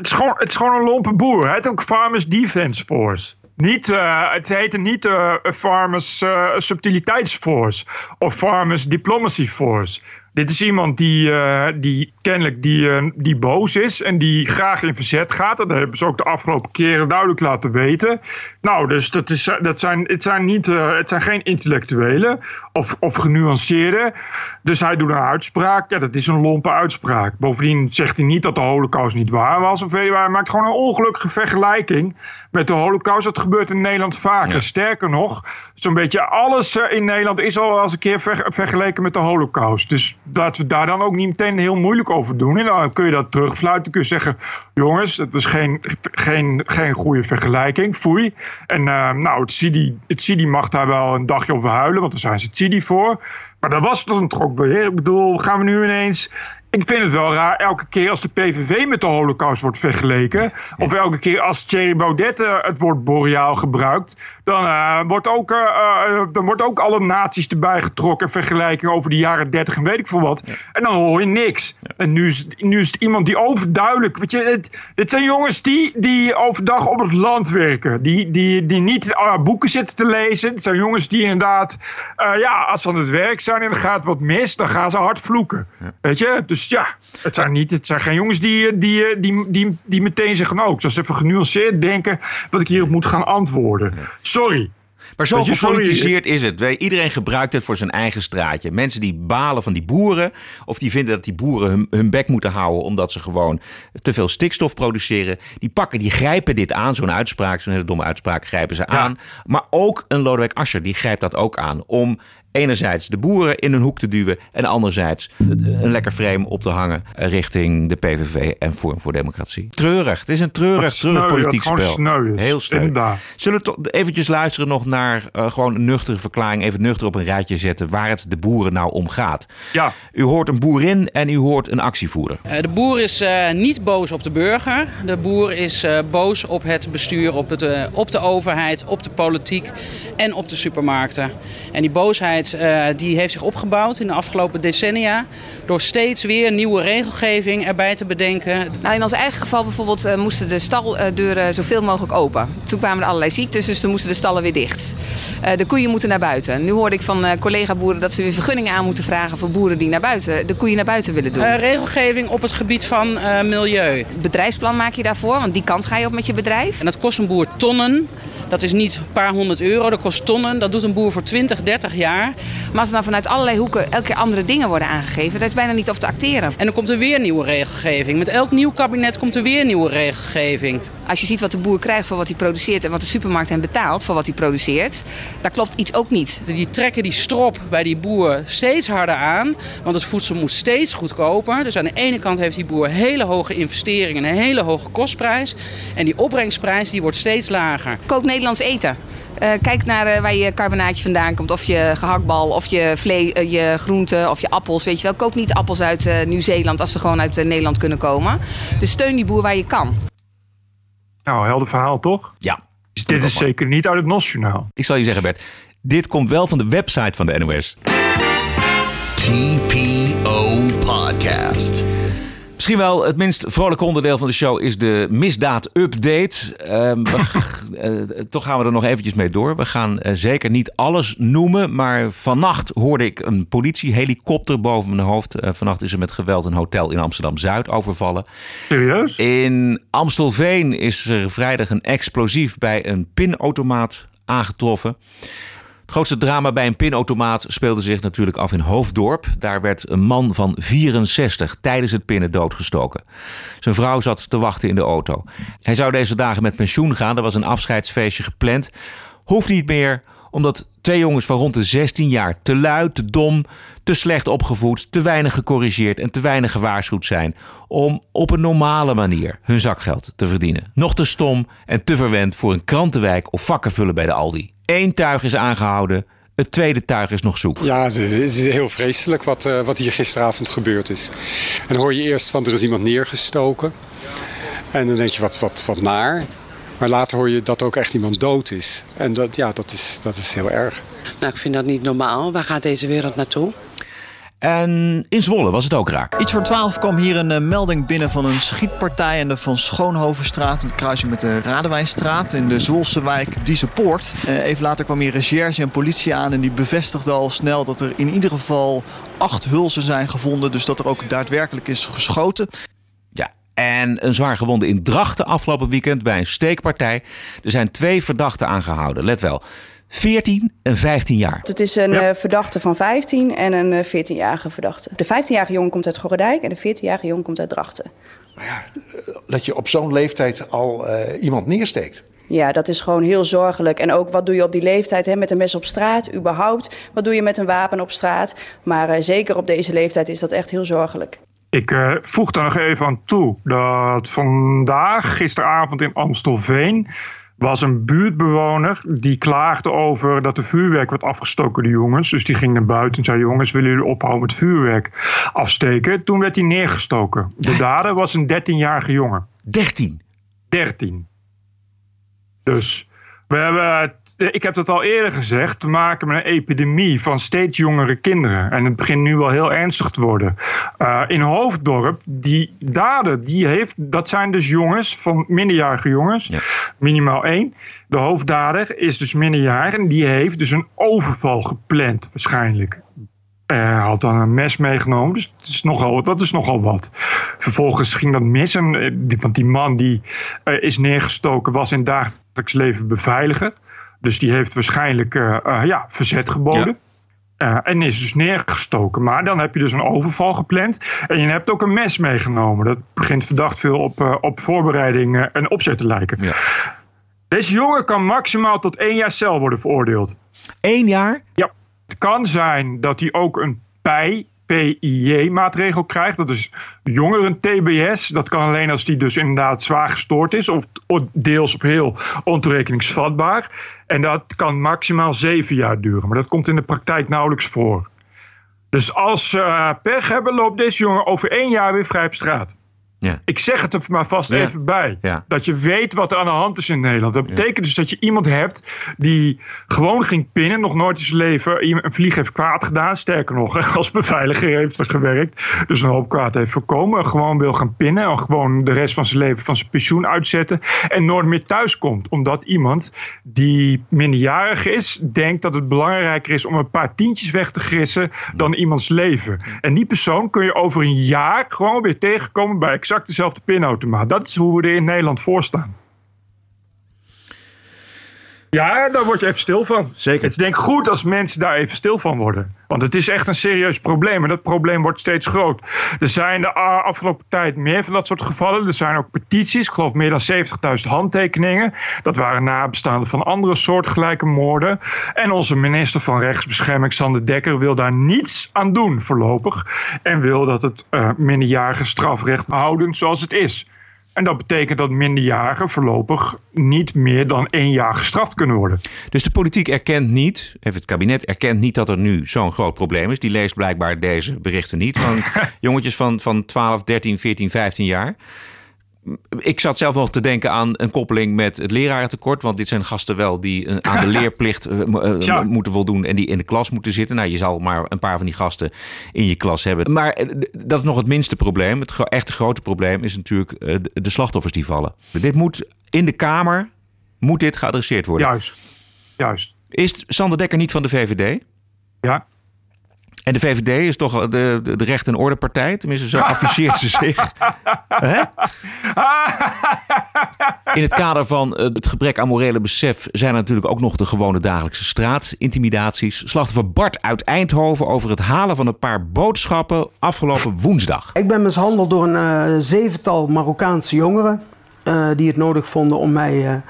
is gewoon, het is gewoon een lompe boer. Hij heeft ook Farmers Defence Force. Niet, uh, het heette niet uh, Farmers uh, Subtiliteitsforce of Farmers Diplomacy Force. Dit is iemand die, uh, die kennelijk die, uh, die boos is en die graag in verzet gaat. Dat hebben ze ook de afgelopen keren duidelijk laten weten. Nou, dus dat is, dat zijn, het, zijn niet, uh, het zijn geen intellectuelen of, of genuanceerde. Dus hij doet een uitspraak. Ja, dat is een lompe uitspraak. Bovendien zegt hij niet dat de holocaust niet waar was. Of hij maakt gewoon een ongelukkige vergelijking met de holocaust. Dat gebeurt in Nederland vaker. Ja. Sterker nog, zo'n beetje alles in Nederland is al eens een keer ver, vergeleken met de holocaust. Dus dat we daar dan ook niet meteen heel moeilijk over doen. En dan kun je dat terugfluiten. Kun je zeggen, jongens, het was geen, geen, geen goede vergelijking. Foei. En uh, nou, het CIDI, het CIDI mag daar wel een dagje over huilen, want daar zijn ze het CIDI voor. Maar dat was het toch ook weer. Ik bedoel, gaan we nu ineens ik vind het wel raar, elke keer als de PVV met de holocaust wordt vergeleken... of elke keer als Thierry Baudet uh, het woord boreaal gebruikt... dan, uh, wordt ook, uh, dan wordt ook alle naties erbij getrokken... vergelijking over de jaren 30 en weet ik veel wat. Ja. En dan hoor je niks. Ja. En nu is, nu is het iemand die overduidelijk... Weet je, het, dit zijn jongens die, die overdag op het land werken. Die, die, die niet boeken zitten te lezen. Het zijn jongens die inderdaad... ja, als ze aan het werk zijn en er gaat wat mis... dan gaan ze hard vloeken. Weet je? Dus dus ja, het zijn, niet, het zijn geen jongens die, die, die, die, die meteen zeggen... ook, oh, even genuanceerd denken wat ik hierop moet gaan antwoorden. Sorry, maar zo gepolitiseerd is het. Iedereen gebruikt het voor zijn eigen straatje. Mensen die balen van die boeren, of die vinden dat die boeren hun, hun bek moeten houden omdat ze gewoon te veel stikstof produceren, die pakken, die grijpen dit aan. Zo'n uitspraak, zo'n hele domme uitspraak, grijpen ze ja. aan. Maar ook een Lodewijk Asscher, die grijpt dat ook aan om enerzijds de boeren in een hoek te duwen en anderzijds een lekker frame op te hangen richting de PVV en Forum voor Democratie. Treurig. Het is een treurig, sneu, treurig politiek spel. Sneu Heel sneu. Inderdaad. Zullen we toch eventjes luisteren nog naar uh, gewoon een nuchtere verklaring, even nuchter op een rijtje zetten waar het de boeren nou om gaat. Ja. U hoort een boerin en u hoort een actievoerder. Uh, de boer is uh, niet boos op de burger. De boer is boos op het bestuur, op, het, op de overheid, op de politiek en op de supermarkten. En die boosheid overheid uh, die heeft zich opgebouwd in de afgelopen decennia. Door steeds weer nieuwe regelgeving erbij te bedenken. Nou, in ons eigen geval bijvoorbeeld uh, moesten de staldeuren zoveel mogelijk open. Toen kwamen er allerlei ziektes, dus toen moesten de stallen weer dicht. De koeien moeten naar buiten. Nu hoorde ik van collega-boeren dat ze weer vergunningen aan moeten vragen voor boeren die naar buiten, de koeien naar buiten willen doen. regelgeving op het gebied van milieu. Bedrijfsplan maak je daarvoor, want die kant ga je op met je bedrijf. En dat kost een boer tonnen. Dat is niet een paar honderd euro, dat kost tonnen. Dat doet een boer voor 20, 30 jaar. Maar als er dan vanuit allerlei hoeken elke keer andere dingen worden aangegeven, dat is bijna niet op te acteren. En dan komt er weer nieuwe regelgeving. Met elk nieuw kabinet komt er weer nieuwe regelgeving. Als je ziet wat de boer krijgt voor wat hij produceert en wat de supermarkt hem betaalt voor wat hij produceert, daar klopt iets ook niet. Die trekken die strop bij die boer steeds harder aan, want het voedsel moet steeds goedkoper. Dus aan de ene kant heeft die boer hele hoge investeringen en een hele hoge kostprijs. En die opbrengsprijs die wordt steeds lager. Koop Nederlands eten. Uh, kijk naar uh, waar je carbonaatje vandaan komt. Of je gehaktbal, of je, vlee, uh, je groenten, of je appels. Weet je wel. Koop niet appels uit Nieuw-Zeeland als ze gewoon uit Nederland kunnen komen. Dus steun die boer waar je kan. Nou, helder verhaal toch? Ja. Dus dit is zeker niet uit het NOS-journaal. Ik zal je zeggen, Bert. Dit komt wel van de website van de NOS. TPO Podcast. Misschien wel het minst vrolijke onderdeel van de show is de misdaad-update. Um, uh, [LAUGHS] toch gaan we er nog eventjes mee door. We gaan uh, zeker niet alles noemen, maar vannacht hoorde ik een politiehelikopter boven mijn hoofd. Uh, vannacht is er met geweld een hotel in Amsterdam-Zuid overvallen. Serieus? In Amstelveen is er vrijdag een explosief bij een pinautomaat aangetroffen. Het grootste drama bij een pinautomaat speelde zich natuurlijk af in Hoofddorp. Daar werd een man van 64 tijdens het pinnen doodgestoken. Zijn vrouw zat te wachten in de auto. Hij zou deze dagen met pensioen gaan. Er was een afscheidsfeestje gepland. Hoeft niet meer, omdat twee jongens van rond de 16 jaar te lui, te dom, te slecht opgevoed, te weinig gecorrigeerd en te weinig gewaarschuwd zijn om op een normale manier hun zakgeld te verdienen. Nog te stom en te verwend voor een krantenwijk of vakken vullen bij de Aldi. Eén tuig is aangehouden, het tweede tuig is nog zoek. Ja, het is heel vreselijk wat, uh, wat hier gisteravond gebeurd is. En dan hoor je eerst van er is iemand neergestoken. En dan denk je wat, wat, wat naar. Maar later hoor je dat ook echt iemand dood is. En dat, ja, dat, is, dat is heel erg. Nou, ik vind dat niet normaal. Waar gaat deze wereld naartoe? En in Zwolle was het ook raak. Iets voor 12 kwam hier een uh, melding binnen van een schietpartij in de Van Schoonhovenstraat. Het kruising met de Radewijnstraat in de Zwolse wijk Diezepoort. Uh, even later kwam hier recherche en politie aan en die bevestigde al snel dat er in ieder geval acht hulzen zijn gevonden. Dus dat er ook daadwerkelijk is geschoten. Ja, en een zwaar gewonde in Drachten afgelopen weekend bij een steekpartij. Er zijn twee verdachten aangehouden. Let wel. 14 en 15 jaar. Het is een ja. verdachte van 15 en een 14-jarige verdachte. De 15-jarige jongen komt uit Gorredijk en de 14-jarige jongen komt uit Drachten. Maar ja, dat je op zo'n leeftijd al uh, iemand neersteekt. Ja, dat is gewoon heel zorgelijk. En ook wat doe je op die leeftijd hè, met een mes op straat, überhaupt? Wat doe je met een wapen op straat? Maar uh, zeker op deze leeftijd is dat echt heel zorgelijk. Ik uh, voeg daar nog even aan toe dat vandaag, gisteravond in Amstelveen was een buurtbewoner die klaagde over dat de vuurwerk werd afgestoken de jongens. Dus die ging naar buiten en zei: Jongens, willen jullie ophouden met vuurwerk afsteken? Toen werd hij neergestoken. De dader was een 13-jarige jongen. 13? 13. Dus we hebben, ik heb het al eerder gezegd, te maken met een epidemie van steeds jongere kinderen. En het begint nu wel heel ernstig te worden. Uh, in Hoofddorp, die daden, die heeft, dat zijn dus jongens van minderjarige jongens, ja. minimaal één. De hoofddader is dus minderjarig en die heeft dus een overval gepland waarschijnlijk. Hij uh, had dan een mes meegenomen, dus dat is nogal, dat is nogal wat. Vervolgens ging dat mis, en, want die man die uh, is neergestoken was in dagelijks leven beveiliger. Dus die heeft waarschijnlijk uh, ja, verzet geboden. Ja. en is dus neergestoken. Maar dan heb je dus een overval gepland. En je hebt ook een mes meegenomen. Dat begint verdacht veel op, op voorbereiding en opzet te lijken. Ja. Deze jongen kan maximaal tot één jaar cel worden veroordeeld. Eén jaar? Ja. Het kan zijn dat hij ook een PIJ, PIJ-maatregel krijgt. Dat is jongeren-TBS. Dat kan alleen als die dus inderdaad zwaar gestoord is. Of deels of heel ontoerekeningsvatbaar. En dat kan maximaal zeven jaar duren. Maar dat komt in de praktijk nauwelijks voor. Dus als ze uh, pech hebben, loopt deze jongen over één jaar weer vrij op straat. Ja. Ik zeg het er maar vast Ja. even bij. Ja. Dat je weet wat er aan de hand is in Nederland. Dat betekent dus dat je iemand hebt die gewoon ging pinnen. Nog nooit in zijn leven een vlieg heeft kwaad gedaan. Sterker nog, [LAUGHS] als beveiliger heeft er gewerkt. Dus een hoop kwaad heeft voorkomen. Gewoon wil gaan pinnen. En gewoon de rest van zijn leven van zijn pensioen uitzetten. En nooit meer thuis komt. Omdat iemand die minderjarig is, denkt dat het belangrijker is om een paar tientjes weg te grissen dan iemands leven. En die persoon kun je over een jaar gewoon weer tegenkomen bij exact dezelfde pinautomaat. Dat is hoe we er in Nederland voor staan. Ja, daar word je even stil van. Zeker. Het is denk ik goed als mensen daar even stil van worden. Want het is echt een serieus probleem. En dat probleem wordt steeds groot. Er zijn de afgelopen tijd meer van dat soort gevallen. Er zijn ook petities. Ik geloof meer dan 70.000 handtekeningen. Dat waren nabestaanden van andere soortgelijke moorden. En onze minister van Rechtsbescherming, Sander Dekker, wil daar niets aan doen voorlopig. En wil dat het eh, minderjarige strafrecht houden zoals het is. En dat betekent dat minderjarigen voorlopig niet meer dan één jaar gestraft kunnen worden. Dus de politiek erkent niet, even het kabinet erkent niet dat er nu zo'n groot probleem is. Die leest blijkbaar deze berichten niet van [LAUGHS] jongetjes van, van 12, 13, 14, 15 jaar. Ik zat zelf nog te denken aan een koppeling met het lerarentekort. Want dit zijn gasten wel die eh, aan de [LAUGHS] leerplicht eh, eh, moeten voldoen. En die in de klas moeten zitten. Nou, je zal maar een paar van die gasten in je klas hebben. Maar dat is nog het minste probleem. Het echte grote probleem is natuurlijk de- de slachtoffers die vallen. Dit moet in de Kamer moet dit geadresseerd worden. Juist. Juist. Is Sander Dekker niet van de VVD? Ja. En de VVD is toch de, de, de recht- en orde partij? Tenminste, zo afficheert ze zich. Hè? In het kader van eh, het gebrek aan morele besef zijn er natuurlijk ook nog de gewone dagelijkse straatintimidaties. Slachtoffer Bart uit Eindhoven over het halen van een paar boodschappen afgelopen woensdag. Ik ben mishandeld door een eh, zevental Marokkaanse jongeren. eh, die het nodig vonden om mij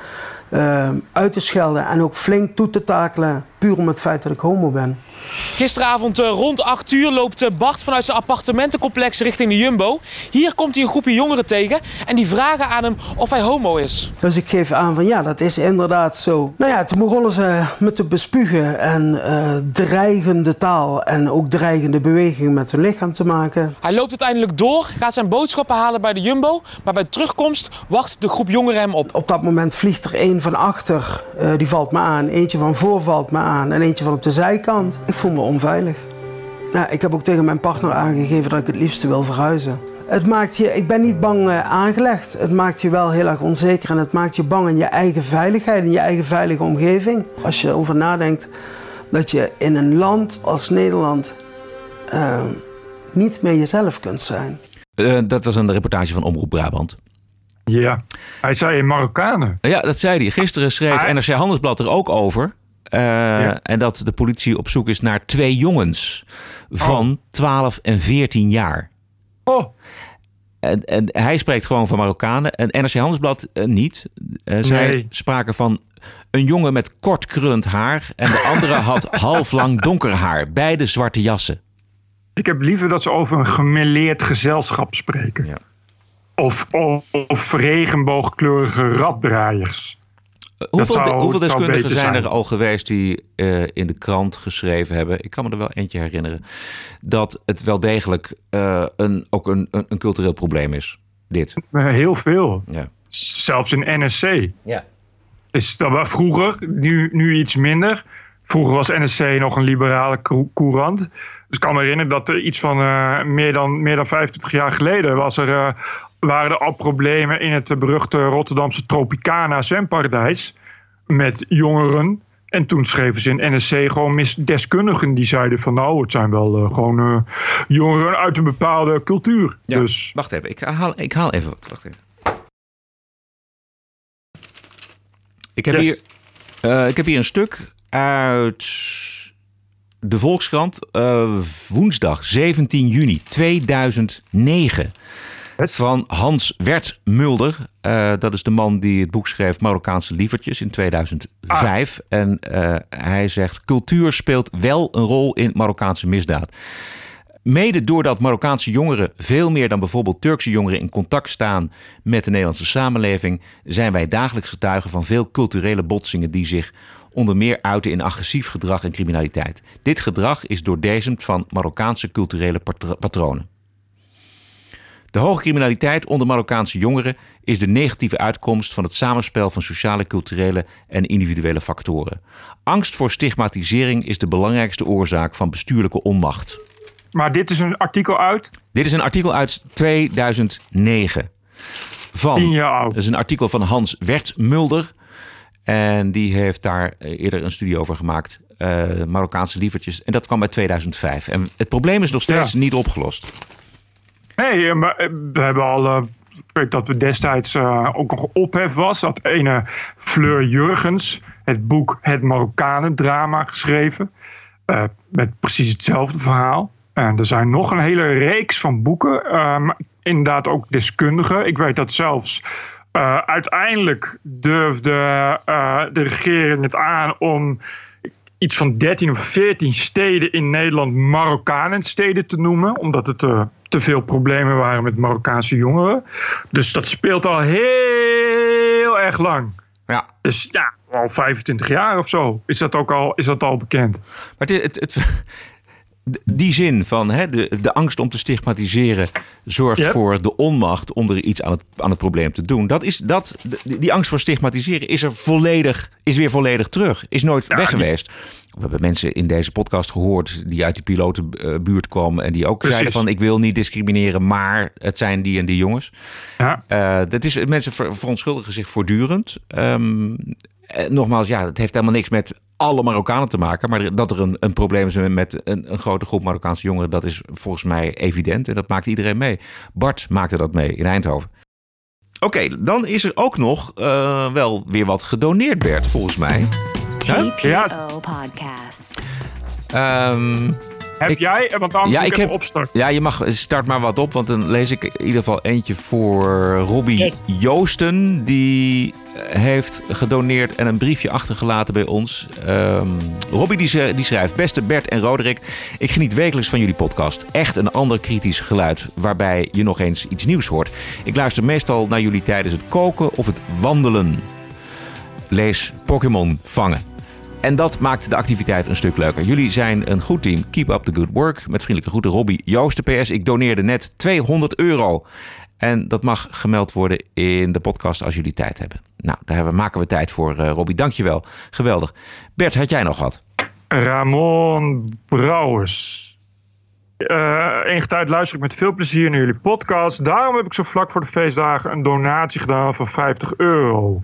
uit te schelden en ook flink toe te takelen. Puur om het feit dat ik homo ben. Gisteravond eh, rond 8 uur loopt eh, Bart vanuit zijn appartementencomplex richting de Jumbo. Hier komt hij een groepje jongeren tegen en die vragen aan hem of hij homo is. Dus ik geef aan van ja, dat is inderdaad zo. Nou ja, toen begonnen ze me te bespugen en eh, dreigende taal en ook dreigende bewegingen met hun lichaam te maken. Hij loopt uiteindelijk door, gaat zijn boodschappen halen bij de Jumbo, maar bij terugkomst wacht de groep jongeren hem op. Op dat moment vliegt er één van achter, die valt me aan. Eentje van voor valt me aan en eentje van op de zijkant. Ik voel me onveilig. Ja, ik heb ook tegen mijn partner aangegeven dat ik het liefste wil verhuizen. Het maakt je, ik ben niet bang eh, aangelegd. Het maakt je wel heel erg onzeker en het maakt je bang in je eigen veiligheid, in je eigen veilige omgeving. Als je erover nadenkt dat je in een land als Nederland eh, niet meer jezelf kunt zijn. Eh, dat was een reportage van Omroep Brabant. Ja, hij zei in Marokkanen. Ja, dat zei hij. Gisteren schreef Hij- NRC Handelsblad er ook over. Eh, En dat de politie op zoek is naar twee jongens van 12 en 14 jaar. Oh. En, en hij spreekt gewoon van Marokkanen. En NRC Handelsblad eh, niet. Eh, zij Nee. spraken van een jongen met kort krullend haar. En de andere [LAUGHS] had halflang donker haar. Beide zwarte jassen. Ik heb liever dat ze over een gemêleerd gezelschap spreken. Of, of, of regenboogkleurige raddraaiers. Dat Hoeveel, zou- hoeveel zou deskundigen zijn zijn. er al geweest die eh, in de krant geschreven hebben? Ik kan me er wel eentje herinneren. Dat het wel degelijk eh, een, ook een, een, een cultureel probleem is. Dit. Eh, Heel veel. Ja. Zelfs in NSC. Ja. Is dat was vroeger, nu, nu iets minder. Vroeger was NSC nog een liberale cou- courant. Dus ik kan me herinneren dat er iets van eh, meer, dan, meer dan 25 jaar geleden was er, eh, waren er al problemen in het beruchte Rotterdamse Tropicana zwemparadijs. Met jongeren. En toen schreven ze in NSC gewoon mis- deskundigen die zeiden van nou, het zijn wel eh, gewoon eh, jongeren uit een bepaalde cultuur. Ja, Dus Wacht even, ik haal, ik haal even wat. Wacht even. Ik heb, Yes. hier, eh, ik heb hier een stuk uit de Volkskrant. woensdag 17 juni 2009. Van Hans Wert Mulder. Eh, dat is de man die het boek schreef Marokkaanse Lievertjes in 2005. En eh, hij zegt: cultuur speelt wel een rol in Marokkaanse misdaad. Mede doordat Marokkaanse jongeren veel meer dan bijvoorbeeld Turkse jongeren in contact staan met de Nederlandse samenleving, zijn wij dagelijks getuigen van veel culturele botsingen die zich onder meer uiten in agressief gedrag en criminaliteit. Dit gedrag is doordezemd van Marokkaanse culturele patro- patronen. De hoge criminaliteit onder Marokkaanse jongeren is de negatieve uitkomst van het samenspel van sociale, culturele en individuele factoren. Angst voor stigmatisering is de belangrijkste oorzaak van bestuurlijke onmacht. Maar dit is een artikel uit? Dit is een artikel uit 2009. Van, Tien jaar oud. Dat is een artikel van Hans Wertmulder. En die heeft daar eh, eerder een studie over gemaakt. eh, Marokkaanse lievertjes. En dat kwam bij 2005. En het probleem is nog steeds niet opgelost. Nee, eh, maar eh, we hebben al. eh, ik weet dat we destijds ook nog ophef was. Dat ene Fleur Jurgens het boek Het Marokkanen-drama geschreven. eh, met precies hetzelfde verhaal. En er zijn nog een hele reeks van boeken. inderdaad ook deskundigen. Ik weet dat zelfs. uiteindelijk durfde de regering het aan om iets van 13 of 14 steden in Nederland Marokkanensteden te noemen. Omdat het eh, te veel problemen waren met Marokkaanse jongeren. Dus dat speelt al heel erg lang. Ja. Dus ja, al 25 jaar of zo is dat ook al, is dat al bekend. Maar het, het, het- die zin van hè, de, de angst om te stigmatiseren zorgt Yep. voor de onmacht om er iets aan het, aan het probleem te doen. Dat is, dat, die, angst voor stigmatiseren is er volledig, is weer volledig terug. Is nooit weg geweest. We hebben mensen in deze podcast gehoord die uit die pilotenbuurt kwamen en die ook Precies. zeiden van ik wil niet discrimineren, maar het zijn die en die jongens. Ja. Eh, dat is, mensen ver- verontschuldigen zich voortdurend. Eh, nogmaals, ja, het heeft helemaal niks met alle Marokkanen te maken. Maar dat er een, een probleem is met een, een grote groep Marokkaanse jongeren, dat is volgens mij evident. En dat maakt iedereen mee. Bart maakte dat mee in Eindhoven. Oké, dan is er ook nog eh, wel weer wat gedoneerd, Bert, volgens mij. TPO Podcast. Ehm, Heb jij? Want anders ja, ik heb, even opstarten. ja, je mag start maar wat op, want dan lees ik in ieder geval eentje voor Robbie Yes. Joosten. Die heeft gedoneerd en een briefje achtergelaten bij ons. Ehm Robbie die, ze- die schrijft: Beste Bert en Roderick, ik geniet wekelijks van jullie podcast. Echt een ander kritisch geluid, waarbij je nog eens iets nieuws hoort. Ik luister meestal naar jullie tijdens het koken of het wandelen. Lees Pokémon vangen. En dat maakt de activiteit een stuk leuker. Jullie zijn een goed team. Keep up the good work. Met vriendelijke groeten Robbie Joosten PS. Ik doneerde net 200 euro. En dat mag gemeld worden in de podcast als jullie tijd hebben. Nou, daar maken we tijd voor, eh Robbie. Dankjewel. Geweldig. Bert, had jij nog wat? Ramon Brouwers. Eh enige tijd luister ik met veel plezier naar jullie podcast. Daarom heb ik zo vlak voor de feestdagen een donatie gedaan van 50 euro.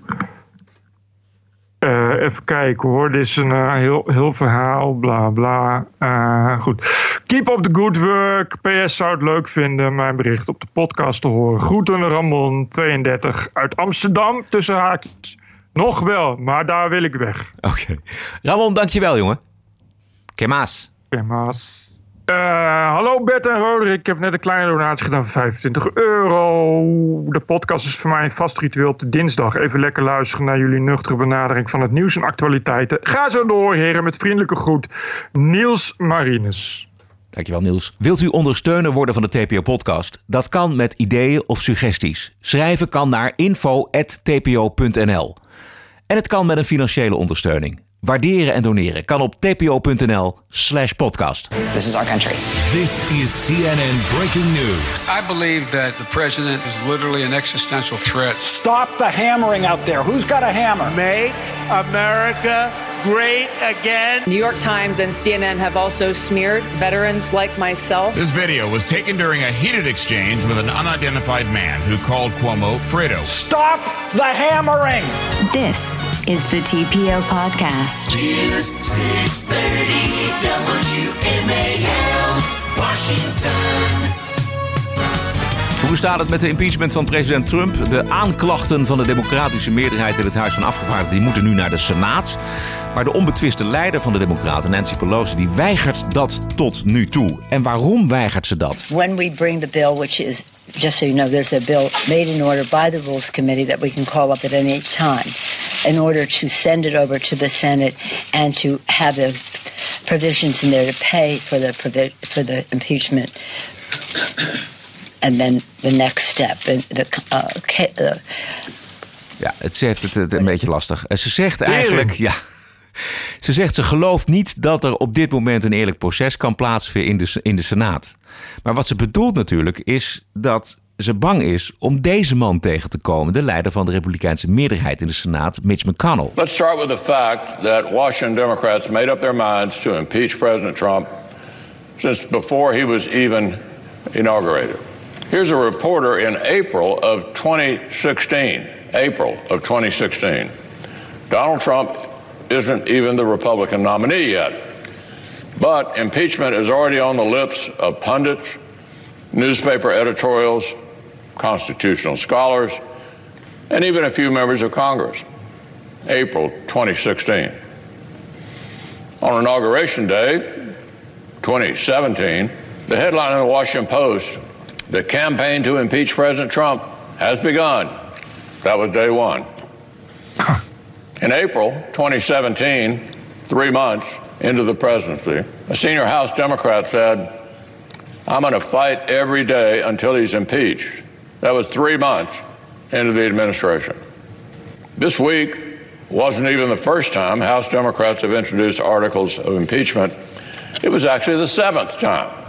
Eh, even kijken hoor. Dit is een eh, heel, heel verhaal. Bla bla. Eh, goed. Keep up the good work. PS zou het leuk vinden mijn bericht op de podcast te horen. Groeten Ramon, 32 uit Amsterdam. Tussen haakjes. Nog wel, maar daar wil ik weg. Oké. Ramon, dankjewel, jongen. Kemaas. Kemaas. Eh, hallo Bert en Roderick. Ik heb net een kleine donatie gedaan van 25 euro. De podcast is voor mij een vast ritueel op de dinsdag. Even lekker luisteren naar jullie nuchtere benadering van het nieuws en actualiteiten. Ga zo door, heren. Met vriendelijke groet. Niels Marines. Dankjewel Niels. Wilt u ondersteuner worden van de TPO-podcast? Dat kan met ideeën of suggesties. Schrijven kan naar info.tpo.nl. En het kan met een financiële ondersteuning. Waarderen en doneren kan op tpo.nl slash podcast. This is our country. This is CNN breaking news. I believe that the president is literally an existential threat. Stop the hammering out there. Who's got a hammer? Make America great again. New York Times and CNN have also smeared veterans like myself. This video was taken during a heated exchange with an unidentified man who called Cuomo Fredo. Stop the hammering. This is the TPO Podcast. News 630 WMAL Washington. Hoe staat het met de impeachment van president Trump? De aanklachten van de democratische meerderheid in het Huis van Afgevaardigden die moeten nu naar de Senaat. Maar de onbetwiste leider van de Democraten, Nancy Pelosi, die weigert dat tot nu toe. En waarom weigert ze dat? when we bring the bill, which is just so you know, there's a bill made in order by the Rules Committee that we can call up at any time in order to send it over to the Senate and to have the provisions in there to pay for the for the impeachment. And then the next step, and the uh, uh, Ja, het, ze heeft het, het een beetje lastig. Eh, Ze zegt eigenlijk, ja. Ze zegt ze gelooft niet dat er op dit moment een eerlijk proces kan plaatsvinden in de, in de Senaat. Maar wat ze bedoelt natuurlijk is dat ze bang is om deze man tegen te komen, de leider van de Republikeinse meerderheid in de Senaat, Mitch McConnell. Let's start with the fact that Washington Democrats made up their minds to impeach President Trump since before he was even inaugurated. Here's a reporter in April of 2016. April of 2016. Donald Trump isn't even the Republican nominee yet. But impeachment is already on the lips of pundits, newspaper editorials, constitutional scholars, and even a few members of Congress. April 2016. On Inauguration Day, 2017, the headline in the Washington Post the campaign to impeach President Trump has begun. That was day one. In April 2017, three months into the presidency, a senior House Democrat said, I'm going to fight every day until he's impeached. That was three months into the administration. This week wasn't even the first time House Democrats have introduced articles of impeachment. It was actually the seventh time.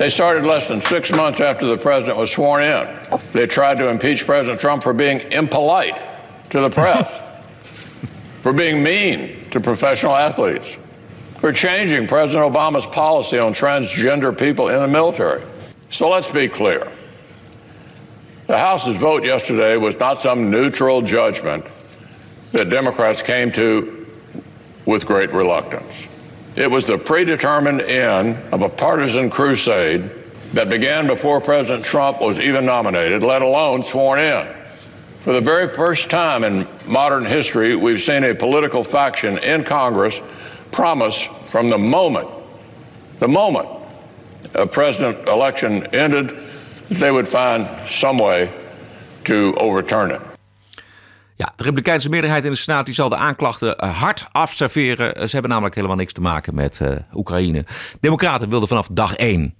They started less than six months after the president was sworn in. They tried to impeach President Trump for being impolite to the press, [LAUGHS] for being mean to professional athletes, for changing President Obama's policy on transgender people in the military. So let's be clear. The House's vote yesterday was not some neutral judgment that Democrats came to with great reluctance. It was the predetermined end of a partisan crusade that began before President Trump was even nominated, let alone sworn in. For the very first time in modern history, we've seen a political faction in Congress promise from the moment, the moment a president election ended, that they would find some way to overturn it. Ja, de Republikeinse meerderheid in de Senaat die zal de aanklachten eh, hard afserveren. Ze hebben namelijk helemaal niks te maken met uh, Oekraïne. Democraten wilden vanaf dag één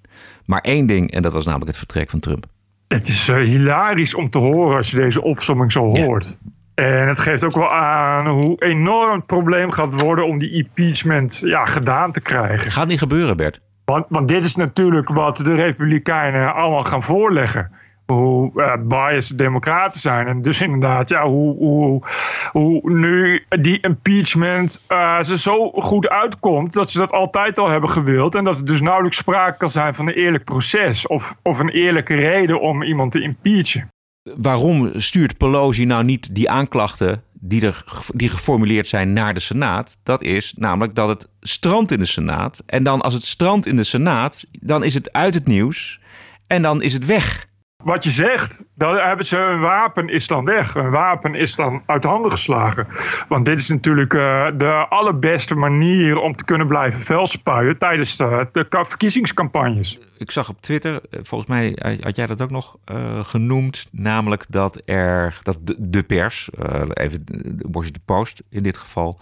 maar één ding en dat was namelijk het vertrek van Trump. Het is uh, hilarisch om te horen als je deze opsomming zo hoort. En het geeft ook wel aan hoe enorm het probleem gaat worden om die impeachment ja, gedaan te krijgen. Gaat niet gebeuren, Bert. Want, want dit is natuurlijk wat de Republikeinen allemaal gaan voorleggen hoe uh, biased democraten zijn. En dus inderdaad, ja, hoe, hoe, hoe nu die impeachment uh, ze zo goed uitkomt dat ze dat altijd al hebben gewild. En dat er dus nauwelijks sprake kan zijn van een eerlijk proces of, of een eerlijke reden om iemand te impeachen. Waarom stuurt Pelosi nou niet die aanklachten die, er, die geformuleerd zijn naar de Senaat? Dat is namelijk dat het strandt in de Senaat. En dan als het strandt in de Senaat, dan is het uit het nieuws en dan is het weg. Wat je zegt, dan hebben ze hun wapen is dan weg. Hun wapen is dan uit handen geslagen. Want dit is natuurlijk uh, de allerbeste manier om te kunnen blijven velspuien tijdens de, verkiezingscampagnes. Ik zag op Twitter, eh, volgens mij had jij dat ook nog uh, genoemd, namelijk dat er dat de, de pers, uh, even de Washington Post in dit geval,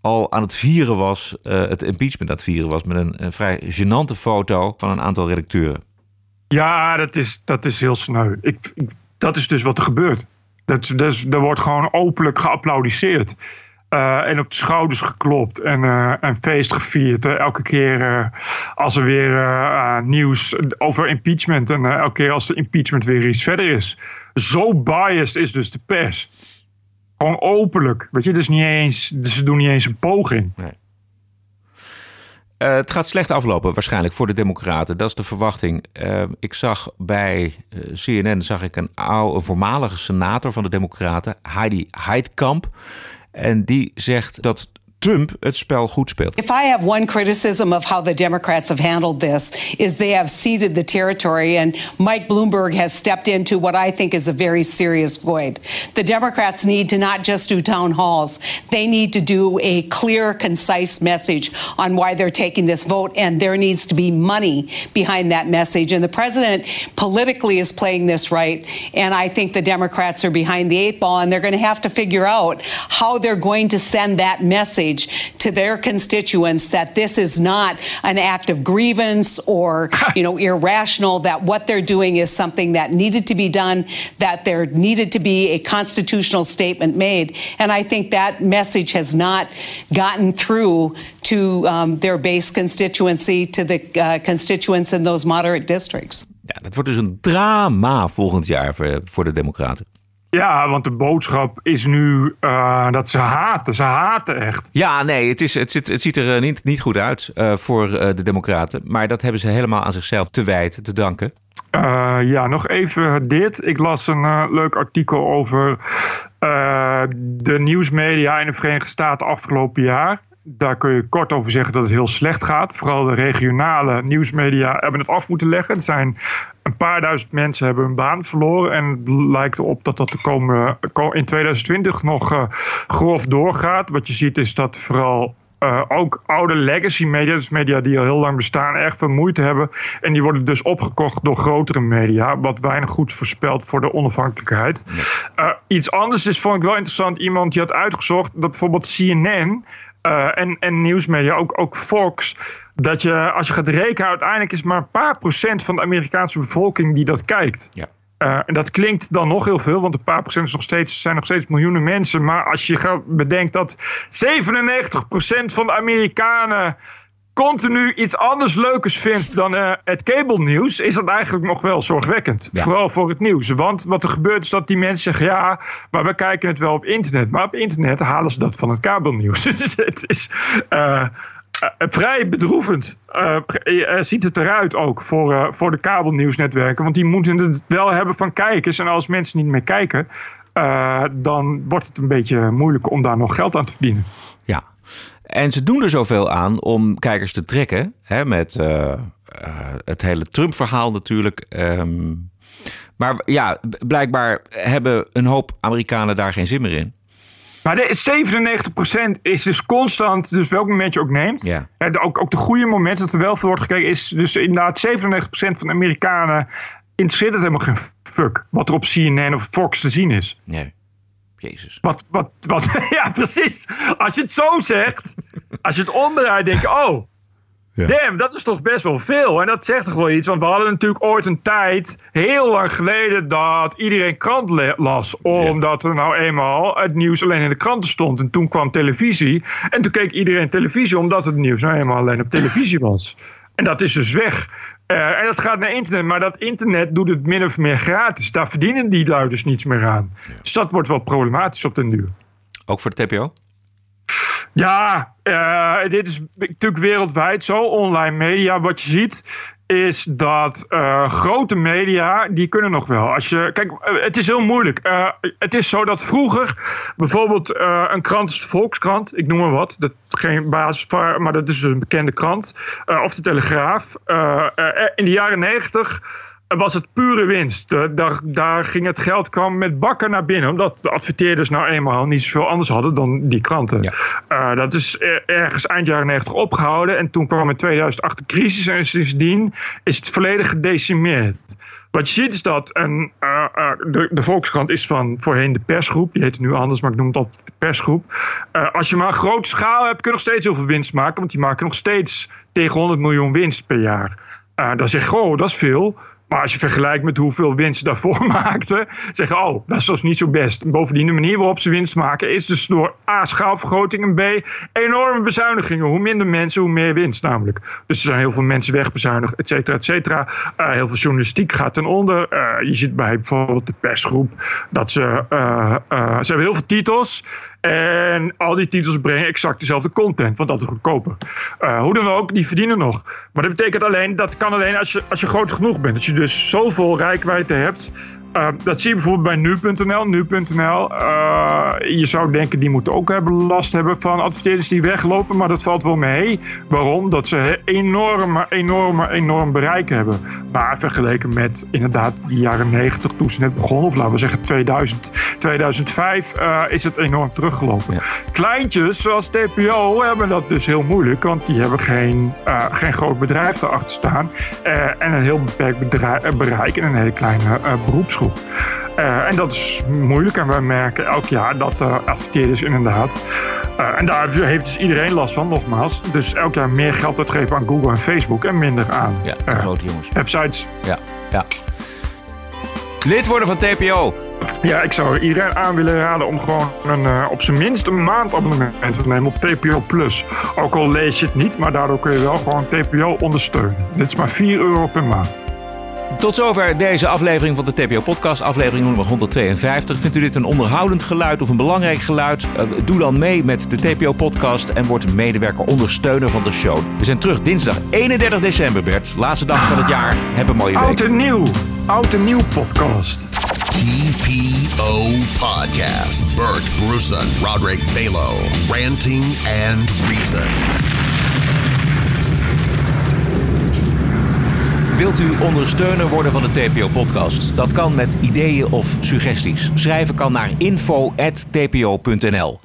al aan het vieren was, het impeachment aan het vieren was met een, een vrij gênante foto van een aantal redacteuren. Ja, dat is, dat is heel sneu. Ik, dat is dus wat er gebeurt. Dat, dat, er wordt gewoon openlijk geapplaudiseerd. Uh, en op de schouders geklopt en, uh, feest gevierd. Uh, elke keer als er weer nieuws over impeachment en elke keer als de impeachment weer iets verder is. Zo biased is dus de pers. Gewoon openlijk. Weet je, dus niet eens, ze doen niet eens een poging. Nee. Uh, het gaat slecht aflopen waarschijnlijk voor de Democraten. Dat is de verwachting. Uh, ik zag bij uh, CNN zag ik een oude, voormalige senator van de Democraten, Heidi Heidkamp. En die zegt dat Trump het spel goed speelt. If I have one criticism of how the Democrats have handled this is they have ceded the territory and Mike Bloomberg has stepped into what I think is a very serious void. The Democrats need to not just do town halls. They need to do a clear, concise message on why they're taking this vote and there needs to be money behind that message and the president politically is playing this right and I think the Democrats are behind the eight ball and they're going to have to figure out how they're going to send that message to their constituents that this is not an act of grievance or [LAUGHS] you know irrational that what they're doing is something that needed to be done that there needed to be a constitutional statement made and i think that message has not gotten through to um, their base constituency to the uh, constituents in those moderate districts Ja, dat wordt dus een drama volgend jaar voor, voor de Democraten. Ja, want de boodschap is nu uh, dat ze haten. Ze haten echt. Ja, nee, het, is, het, zit, het ziet er niet, niet goed uit uh, voor uh, de Democraten. Maar dat hebben ze helemaal aan zichzelf te wijten, te danken. ja, nog even dit. Ik las een leuk artikel over de nieuwsmedia in de Verenigde Staten afgelopen jaar. Daar kun je kort over zeggen dat het heel slecht gaat. Vooral de regionale nieuwsmedia hebben het af moeten leggen. Het zijn een paar duizend mensen hebben hun baan verloren. En het lijkt erop dat dat de komende, in 2020 nog uh, grof doorgaat. Wat je ziet is dat vooral uh, ook oude legacy media, dus media die al heel lang bestaan, erg veel moeite hebben. En die worden dus opgekocht door grotere media, wat weinig goed voorspelt voor de onafhankelijkheid. Uh, iets anders is, vond ik wel interessant, iemand die had uitgezocht dat bijvoorbeeld CNN uh, en, en nieuwsmedia, ook, ook Fox, dat je als je gaat rekenen, uiteindelijk is maar een paar procent van de Amerikaanse bevolking die dat kijkt. Ja. Uh, en dat klinkt dan nog heel veel, want een paar procent is nog steeds, zijn nog steeds miljoenen mensen. Maar als je gaat bedenkt dat 97% van de Amerikanen continu iets anders leukers vindt dan uh, het kabelnieuws, is dat eigenlijk nog wel zorgwekkend. Ja. Vooral voor het nieuws. Want wat er gebeurt is dat die mensen zeggen: ja, maar we kijken het wel op internet. Maar op internet halen ze dat van het kabelnieuws. [LAUGHS] dus het is. Uh, uh, vrij bedroevend uh, ziet het eruit ook voor, voor de kabelnieuwsnetwerken. Want die moeten het wel hebben van kijkers. En als mensen niet meer kijken, dan wordt het een beetje moeilijk om daar nog geld aan te verdienen. Ja, en ze doen er zoveel aan om kijkers te trekken. Hè, met het hele Trump-verhaal natuurlijk. Um, maar ja, blijkbaar hebben een hoop Amerikanen daar geen zin meer in. Maar de 97% is dus constant, dus welk moment je ook neemt. Ja. ook, ook de goede momenten dat er wel voor wordt gekeken, is dus inderdaad 97% van de Amerikanen interesseert het helemaal geen fuck wat er op CNN of Fox te zien is. Nee. Jezus. Wat, wat, wat, [LAUGHS] ja, precies. Als je het zo zegt, als je het omdraait, denk je, oh, ja. Damn, dat is toch best wel veel. En dat zegt toch wel iets. Want we hadden natuurlijk ooit een tijd, heel lang geleden, dat iedereen krant las. Omdat er nou eenmaal het nieuws alleen in de kranten stond. En toen kwam televisie. En toen keek iedereen televisie, omdat het nieuws nou eenmaal alleen op televisie [LAUGHS] was. En dat is dus weg. Uh, en dat gaat naar internet. Maar dat internet doet het min of meer gratis. Daar verdienen die lui dus niets meer aan. Ja. Dus dat wordt wel problematisch op den duur. Ook voor de TPO? Ja, uh, dit is natuurlijk wereldwijd zo. Online media. Wat je ziet is dat uh, grote media, die kunnen nog wel. Als je, kijk, uh, het is heel moeilijk. het is zo dat vroeger bijvoorbeeld een krant de Volkskrant. Ik noem maar wat. Dat, geen basis, maar dat is een bekende krant. of de Telegraaf. in de jaren negentig was het pure winst. Daar, daar ging het geld kwam met bakken naar binnen. Omdat de adverteerders nou eenmaal niet zoveel anders hadden dan die kranten. Ja. Uh, dat is ergens eind jaren 90 opgehouden. En toen kwam in 2008 de crisis. En sindsdien is het volledig gedecimeerd. Wat je ziet is dat uh, uh, de, de, Volkskrant is van voorheen de persgroep. Die heet nu anders, maar ik noem het altijd de persgroep. als je maar een grote schaal hebt, kun je nog steeds heel veel winst maken. Want die maken nog steeds tegen 100 miljoen winst per jaar. dan zeg je, oh, dat is veel. Maar als je vergelijkt met hoeveel winst daarvoor [LAUGHS] maakten, zeggen oh, dat is dus niet zo best. Bovendien, de manier waarop ze winst maken is dus door A, schaalvergroting en B, enorme bezuinigingen. Hoe minder mensen, hoe meer winst namelijk. Dus er zijn heel veel mensen wegbezuinigd, et cetera, et cetera. Uh, heel veel journalistiek gaat ten onder. Uh, je ziet bij bijvoorbeeld de persgroep dat ze, uh, ze hebben heel veel titels. En al die titels brengen exact dezelfde content, want dat is goedkoper. hoe dan ook, die verdienen nog. Maar dat betekent alleen, dat kan alleen als je, als je groot genoeg bent. Dat je dus zoveel rijkwijde hebt Uh, dat zie je bijvoorbeeld bij nu.nl. Nu.nl, uh, je zou denken die moeten ook hebben last hebben van adverteerders die weglopen, maar dat valt wel mee. Waarom? Dat ze enorme, enorme, enorm bereik hebben. Maar vergeleken met inderdaad de jaren 90 toen ze net begonnen, of laten we zeggen 2000, 2005, uh, is het enorm teruggelopen. Ja. Kleintjes zoals TPO hebben dat dus heel moeilijk, want die hebben geen, uh, geen groot bedrijf erachter staan en een heel beperkt bedrijf, bereik en een hele kleine beroepsgroep. En dat is moeilijk en wij merken elk jaar dat uh, adverteerders inderdaad. En daar heeft dus iedereen last van, nogmaals. Dus elk jaar meer geld uitgeven aan Google en Facebook en minder aan ja, grote jongens. websites. Ja, ja. Lid worden van TPO. Ja, ik zou iedereen aan willen raden om gewoon een, op zijn minst een maandabonnement te nemen op TPO Plus. Ook al lees je het niet, maar daardoor kun je wel gewoon TPO ondersteunen. Dit is maar 4 euro per maand. Tot zover deze aflevering van de TPO-podcast, aflevering nummer 152. Vindt u dit een onderhoudend geluid of een belangrijk geluid? Uh, doe dan mee met de TPO-podcast en word medewerker ondersteuner van de show. We zijn terug dinsdag 31 december, Bert. Laatste dag van het jaar. Heb een mooie week. Oud en nieuw. Oud en nieuw podcast. TPO Podcast. Bert Bruson, Roderick Balo. Ranting and Reason. Wilt u ondersteuner worden van de TPO-podcast? Dat kan met ideeën of suggesties. Schrijven kan naar info.tpo.nl.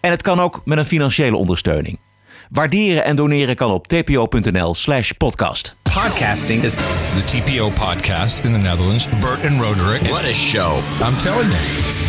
En het kan ook met een financiële ondersteuning. Waarderen en doneren kan op tpo.nl slash podcast. Podcasting is the TPO podcast in the Netherlands. Bert and Roderick. What a show. I'm telling you.